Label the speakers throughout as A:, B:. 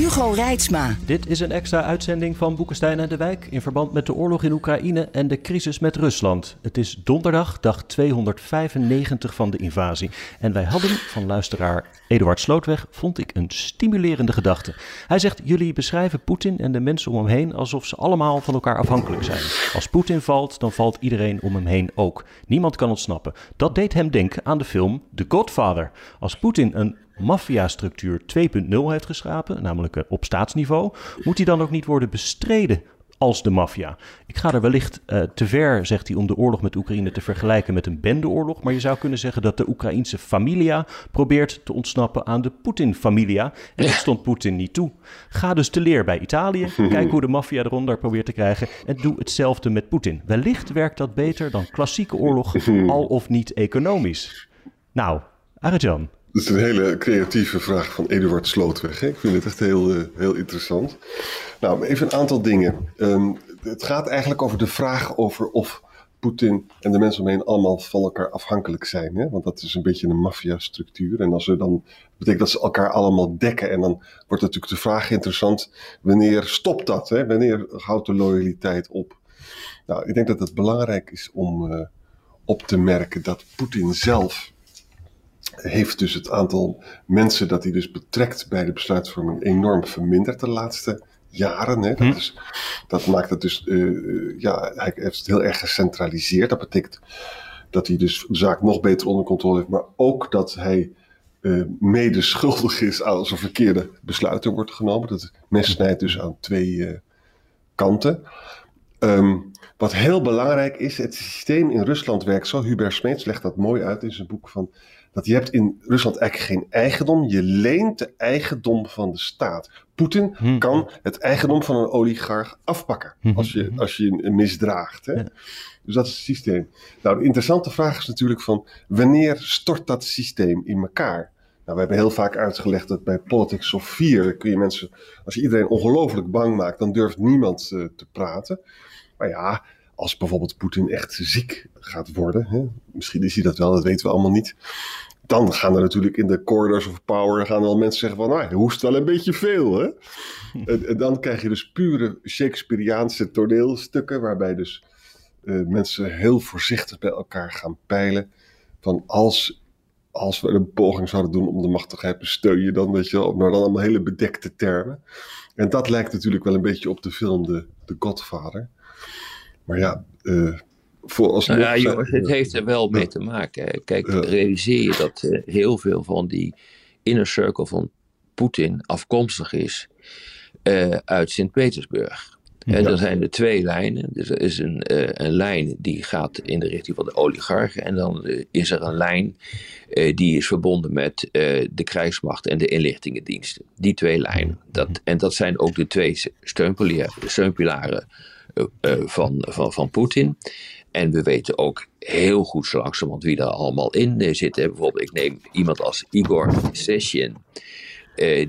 A: Hugo Reitsma.
B: Dit is een extra uitzending van Boekenstein en de Wijk in verband met de oorlog in Oekraïne en de crisis met Rusland. Het is donderdag, dag 295 van de invasie. En wij hadden van luisteraar Eduard Slootweg, vond ik een stimulerende gedachte. Hij zegt: Jullie beschrijven Poetin en de mensen om hem heen alsof ze allemaal van elkaar afhankelijk zijn. Als Poetin valt, dan valt iedereen om hem heen ook. Niemand kan ontsnappen. Dat deed hem denken aan de film The Godfather. Als Poetin een maffiastructuur 2.0 heeft geschapen, namelijk eh, op staatsniveau, moet die dan ook niet worden bestreden als de maffia. Ik ga er wellicht uh, te ver, zegt hij, om de oorlog met Oekraïne te vergelijken met een bendeoorlog. Maar je zou kunnen zeggen dat de Oekraïnse familia probeert te ontsnappen aan de Poetin-familia. En dat stond Poetin niet toe. Ga dus te leer bij Italië. Kijk hoe de maffia eronder probeert te krijgen. En doe hetzelfde met Poetin. Wellicht werkt dat beter dan klassieke oorlog, al of niet economisch. Nou, Arjan,
C: dat is een hele creatieve vraag van Eduard Slootweg. Hè? Ik vind het echt heel, uh, heel interessant. Nou, even een aantal dingen. Um, het gaat eigenlijk over de vraag over of Poetin en de mensen omheen allemaal van elkaar afhankelijk zijn. Hè? Want dat is een beetje een maffiastructuur. En als we dan betekent dat ze elkaar allemaal dekken. En dan wordt natuurlijk de vraag interessant: wanneer stopt dat? Hè? Wanneer houdt de loyaliteit op? Nou, ik denk dat het belangrijk is om uh, op te merken dat Poetin zelf heeft dus het aantal mensen dat hij dus betrekt bij de besluitvorming enorm verminderd de laatste jaren. Hè. Dat, hm. is, dat maakt het dus, uh, ja, hij heeft het heel erg gecentraliseerd. Dat betekent dat hij dus de zaak nog beter onder controle heeft, maar ook dat hij uh, mede schuldig is als er verkeerde besluiten worden genomen. Dat mes snijdt dus aan twee uh, kanten. Um, wat heel belangrijk is, het systeem in Rusland werkt zo. Hubert Smeets legt dat mooi uit in zijn boek van dat je hebt in Rusland eigenlijk geen eigendom. Je leent de eigendom van de staat. Poetin hm. kan het eigendom van een oligarch afpakken hm. als je, als je misdraagt. Hè? Dus dat is het systeem. Nou, de interessante vraag is natuurlijk van wanneer stort dat systeem in elkaar? Nou, we hebben heel vaak uitgelegd dat bij Politics of Fear kun je mensen, als je iedereen ongelooflijk bang maakt, dan durft niemand uh, te praten. Maar ja, als bijvoorbeeld Poetin echt ziek gaat worden, hè, misschien is hij dat wel, dat weten we allemaal niet. Dan gaan er natuurlijk in de corridors of power gaan wel mensen zeggen van, nou, hij hoest wel een beetje veel. Hè? En, en, dan krijg je dus pure Shakespeareaanse toneelstukken, waarbij dus uh, mensen heel voorzichtig bij elkaar gaan peilen. Van als, als we een poging zouden doen om de macht te grijpen, steun je dan, weet je wel, maar dan allemaal hele bedekte termen. En dat lijkt natuurlijk wel een beetje op de film The, The Godfather. Maar ja, uh, voor als
D: nou ja, jongens, het heeft er wel mee te maken. Kijk, realiseer je dat uh, heel veel van die inner circle van Poetin afkomstig is uit Sint-Petersburg. En dan zijn er twee lijnen. Dus er is een, uh, een lijn die gaat in de richting van de oligarchen. En dan uh, is er een lijn uh, die is verbonden met de krijgsmacht en de inlichtingendiensten. Die twee lijnen. Dat, en dat zijn ook de twee steunpilaren, steunpilaren van, van, van Poetin. En we weten ook heel goed zo langzamerhand wie daar allemaal in zitten. Bijvoorbeeld, ik neem iemand als Igor Session.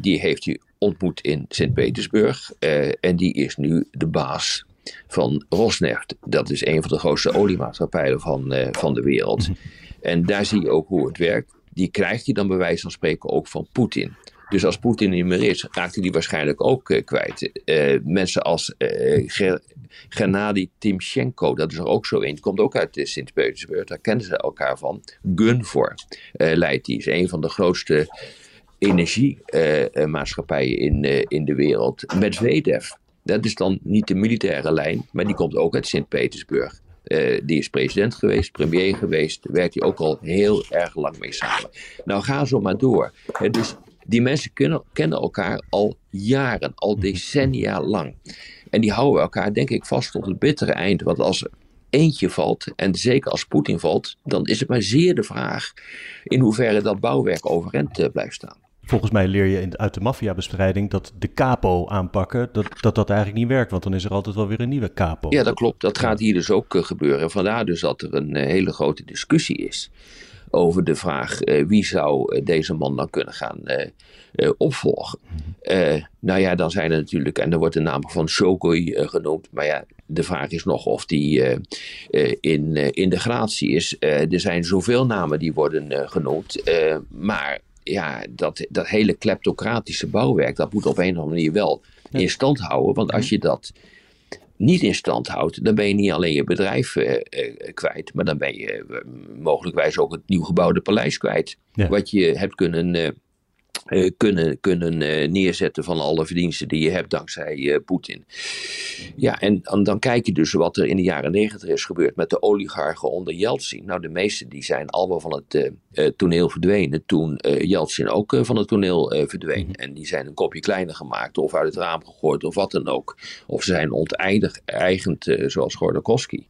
D: Die heeft hij ontmoet in Sint-Petersburg. En die is nu de baas van Rosneft. Dat is een van de grootste oliemaatschappijen van, van de wereld. En daar zie je ook hoe het werkt. Die krijgt hij dan bij wijze van spreken ook van Poetin. Dus als Poetin niet meer is, raakt hij die waarschijnlijk ook kwijt. Mensen als uh, Gennady Timchenko, dat is er ook zo een, komt ook uit Sint-Petersburg, daar kennen ze elkaar van. Gunvor leidt die, is een van de grootste energiemaatschappijen in, in de wereld. Medvedev, dat is dan niet de militaire lijn, maar die komt ook uit Sint-Petersburg. Uh, die is president geweest, premier geweest, werkt hij ook al heel erg lang mee samen. Nou, ga zo maar door. dus die mensen kunnen, kennen elkaar al jaren, al mhm. decennia lang. En die houden elkaar, denk ik, vast tot het bittere eind. Want als er eentje valt, en zeker als Poetin valt, dan is het maar zeer de vraag in hoeverre dat bouwwerk overeind uh, blijft staan.
B: volgens mij leer je uit de maffiabestrijding dat de capo aanpakken, dat, dat dat eigenlijk niet werkt. Want dan is er altijd wel weer een nieuwe capo.
D: Ja, dat klopt. Dat gaat hier dus ook gebeuren. Vandaar dus dat er een hele grote discussie is over de vraag wie zou deze man dan kunnen gaan opvolgen. nou ja, dan zijn er natuurlijk, en er wordt de naam van Shokoi genoemd, maar ja, de vraag is nog of die in, in de gratie is. er zijn zoveel namen die worden genoemd, maar ja, dat, dat hele kleptocratische bouwwerk, dat moet op een of andere manier wel in stand houden. Want als je dat niet in stand houdt, dan ben je niet alleen je bedrijf uh, uh, kwijt, maar dan ben je mogelijkwijs ook het nieuw gebouwde paleis kwijt. Wat je hebt kunnen uh, kunnen, kunnen uh, neerzetten van alle verdiensten die je hebt dankzij uh, Poetin. Ja, en, en, dan kijk je dus wat er in de jaren negentig is gebeurd met de oligarchen onder Yeltsin. Nou, de meeste die zijn allemaal van het toneel verdwenen toen Yeltsin ook van het toneel verdween. Mm. En die zijn een kopje kleiner gemaakt of uit het raam gegooid of wat dan ook. Of ze zijn onteigend, zoals Gordakowski.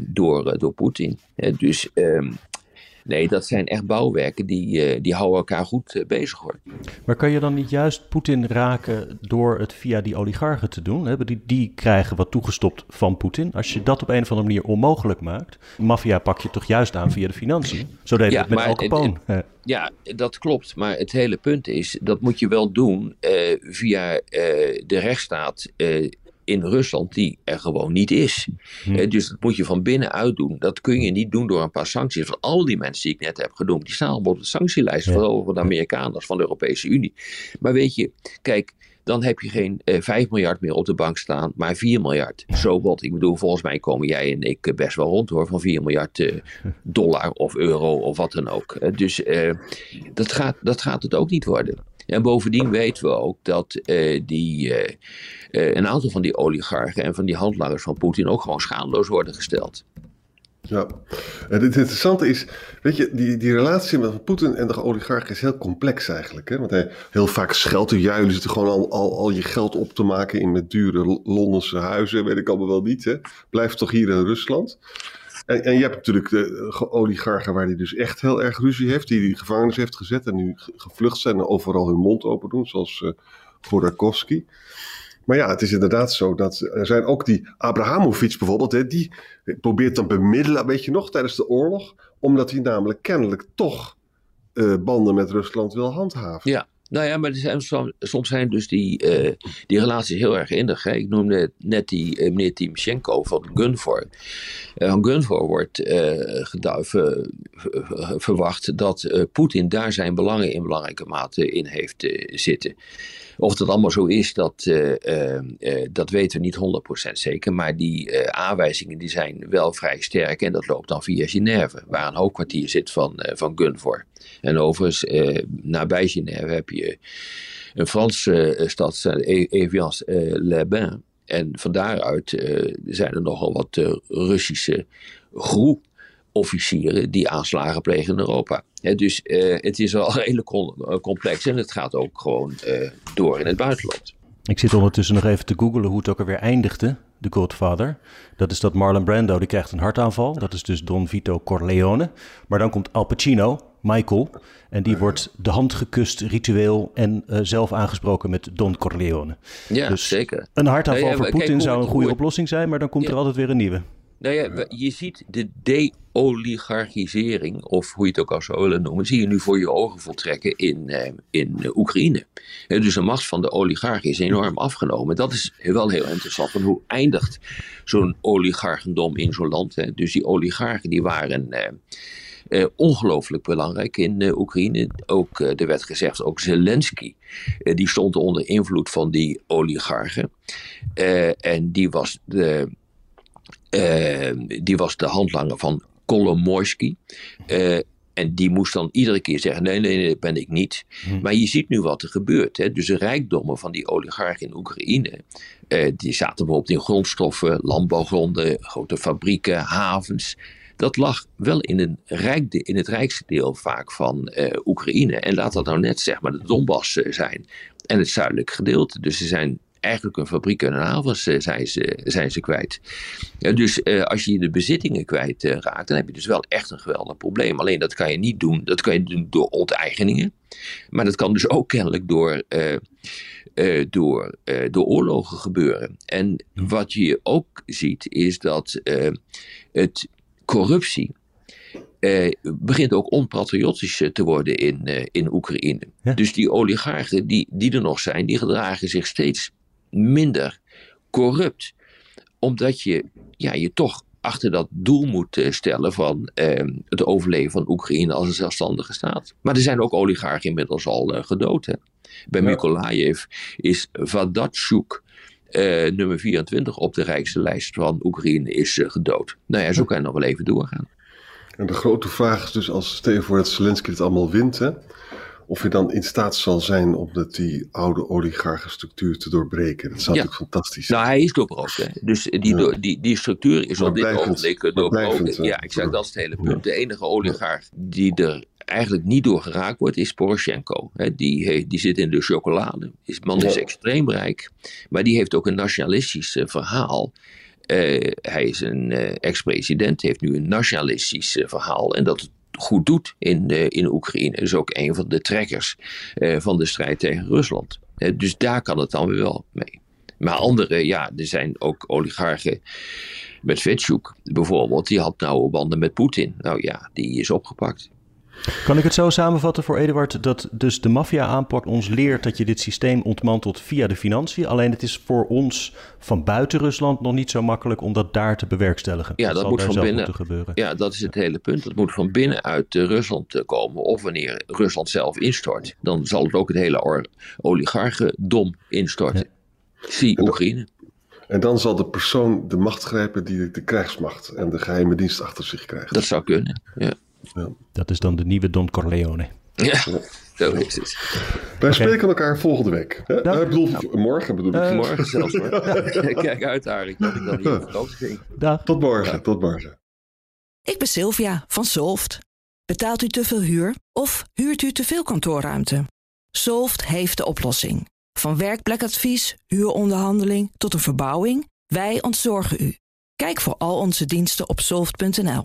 D: door, door Poetin. dus ehm, Nee, dat zijn echt bouwwerken die, uh, die houden elkaar goed uh, bezig hoor.
B: Maar kan je dan niet juist Poetin raken door het via die oligarchen te doen? Hè? Die, die krijgen wat toegestopt van Poetin. Als je dat op een of andere manier onmogelijk maakt, maffia pak je toch juist aan via de financiën? Zo deed ja, het met Al Capone.
D: Het, ja, dat klopt. Maar het hele punt is, dat moet je wel doen uh, via de rechtsstaat in Rusland die er gewoon niet is. Hm. dus dat moet je van binnenuit doen. Dat kun je niet doen door een paar sancties. Want al die mensen die ik net heb genoemd, die staan op de sanctielijst, ja. vooral voor de Amerikanen van de Europese Unie. Maar weet je, kijk, dan heb je geen eh, 5 miljard meer op de bank staan, maar 4 miljard. Zo wat. Ik bedoel, volgens mij komen jij en ik best wel rond hoor, van 4 miljard uh, dollar of euro of wat dan ook. Dus dat, gaat, dat gaat het ook niet worden. En bovendien weten we ook dat uh, die, uh, uh, een aantal van die oligarchen en van die handlangers van Poetin ook gewoon schaamloos worden gesteld.
C: Ja, het interessante is, weet je, die, die relatie met Poetin en de oligarchen is heel complex eigenlijk. Hè? Want hij, heel vaak scheldt hij, jullie zitten gewoon al, al, al je geld op te maken in met dure Londense huizen, weet ik allemaal wel niet. Hè? Blijf toch hier in Rusland. En, je hebt natuurlijk de oligarchen waar hij dus echt heel erg ruzie heeft, die hij gevangenis heeft gezet en nu gevlucht zijn en overal hun mond open doen, zoals uh. Maar ja, het is inderdaad zo dat er zijn ook die Abrahamovic bijvoorbeeld, hè, die probeert dan bemiddelen, weet je nog, tijdens de oorlog, omdat hij namelijk kennelijk toch uh, banden met Rusland wil handhaven.
D: Ja, nou ja, maar soms zijn dus die, uh, die relaties heel erg innig. Ik noemde net die uh, meneer Timchenko van Gunvor. Uh, van Gunvor wordt verwacht dat Poetin daar zijn belangen in belangrijke mate in heeft zitten. Of dat allemaal zo is, dat, uh, uh, dat weten we niet 100% zeker. Maar die aanwijzingen die zijn wel vrij sterk. En dat loopt dan via Genève, waar een hoofdkwartier zit van, van Gunvor. En overigens, nabij Genève heb je een Franse stad, Evian-les-Bains. En van daaruit zijn er nogal wat Russische groe officieren die aanslagen plegen in Europa. dus uh, het is wel redelijk eh, complex en het gaat ook gewoon uh, door in het buitenland.
B: Ik zit ondertussen nog even te googelen hoe het ook alweer eindigde, The Godfather. Dat is dat Marlon Brando, die krijgt een hartaanval. Dat is dus Don Vito Corleone. Maar dan komt Al Pacino, Michael. En die wordt de hand gekust, ritueel en uh, zelf aangesproken met Don Corleone.
D: Ja, dus zeker.
B: Een hartaanval nee, voor Poetin zou een goede oplossing zijn, maar dan komt ja. er altijd weer een nieuwe.
D: Nou ja, je ziet de de-oligarchisering, of hoe je het ook al zou willen noemen, zie je nu voor je ogen voltrekken in, eh, in Oekraïne. dus de macht van de oligarchen is enorm afgenomen. Dat is wel heel interessant, hoe eindigt zo'n oligarchendom in zo'n land? Dus die oligarchen die waren uh, ongelooflijk belangrijk in Oekraïne. Ook, er werd gezegd, ook Zelensky, die stond onder invloed van die oligarchen. en die was de die was de handlanger van Kolomoisky. Uh, en die moest dan iedere keer zeggen: nee, nee, nee, dat ben ik niet. Hm. Maar je ziet nu wat er gebeurt. Hè? Dus de rijkdommen van die oligarchen in Oekraïne. Uh, die zaten bijvoorbeeld in grondstoffen, landbouwgronden, grote fabrieken, havens. Dat lag wel in, een rijk, in het rijkste deel vaak van Oekraïne. En laat dat nou net zeg maar de Donbass zijn en het zuidelijke gedeelte. Dus ze zijn eigenlijk hun fabrieken en hun havens zijn, ze, zijn ze kwijt. dus als je de bezittingen kwijt raakt, dan heb je dus wel echt een geweldig probleem. Alleen dat kan je niet doen. Dat kan je doen door onteigeningen. Maar dat kan dus ook kennelijk door, door, door oorlogen gebeuren. En wat je ook ziet is dat het corruptie eh, begint ook onpatriotisch te worden in, eh, in Oekraïne. Dus die oligarchen die, die er nog zijn, die gedragen zich steeds minder corrupt. Omdat je ja, je toch achter dat doel moet eh, stellen van eh, het overleven van Oekraïne als een zelfstandige staat. Maar er zijn ook oligarchen inmiddels al uh, gedood. Hè. Bij ja. Mykolaiv is Vadatchuk, uh, nummer 24 op de rijkste lijst van Oekraïne, is gedood. Nou ja, zo kan je nog wel even doorgaan.
C: En de grote vraag is dus, als stel je voor dat Zelensky het allemaal wint, hè, of je dan in staat zal zijn om dat die oude oligarchenstructuur te doorbreken. Dat zou ja. natuurlijk fantastisch zijn.
D: Nou, hij is doorbroken. Dus die, ja. die, die structuur is op dit ogenblik doorbroken. Ja, ik zeg dat is het hele punt. De enige oligarch die er eigenlijk niet door geraakt wordt, is Poroshenko. die, die zit in de chocolade. Die man is extreem rijk, maar die heeft ook een nationalistisch verhaal. Uh, hij is een uh, ex-president, heeft nu een nationalistisch verhaal en dat goed doet in, in Oekraïne. is ook een van de trekkers van de strijd tegen Rusland. dus daar kan het dan weer wel mee. Maar andere, ja, er zijn ook oligarchen. Met Vetschuk bijvoorbeeld, die had nauwe banden met Poetin. Nou ja, die is opgepakt.
B: Kan ik het zo samenvatten voor Eduard dat dus de maffia-aanpak ons leert dat je dit systeem ontmantelt via de financiën? Alleen het is voor ons van buiten Rusland nog niet zo makkelijk om dat daar te bewerkstelligen.
D: Ja, dat, moet van binnen gebeuren. Ja, dat is het hele punt. Dat moet van binnenuit Rusland eh, komen. Of wanneer Rusland zelf instort, dan zal het ook het hele oligarchendom instorten. Zie Oekraïne.
C: En dan zal de persoon de macht grijpen die de krijgsmacht en de geheime dienst achter zich krijgt.
D: Dat zou kunnen, ja.
B: Ja. Dat is dan de nieuwe Don Corleone.
D: Ja, zo is het.
C: Wij spreken elkaar volgende week. Hè? Ik bedoel, morgen bedoel ik.
D: Uh, morgen zelfs hoor. Kijk uit Arik, dat ik dan hier op vakantie ging.
B: Dag.
C: Tot morgen, tot morgen.
A: Ik ben Sylvia van Solft. Betaalt u te veel huur of huurt u te veel kantoorruimte? Solft heeft de oplossing. Van werkplekadvies, huuronderhandeling tot een verbouwing, wij ontzorgen u. Kijk voor al onze diensten op soft.nl.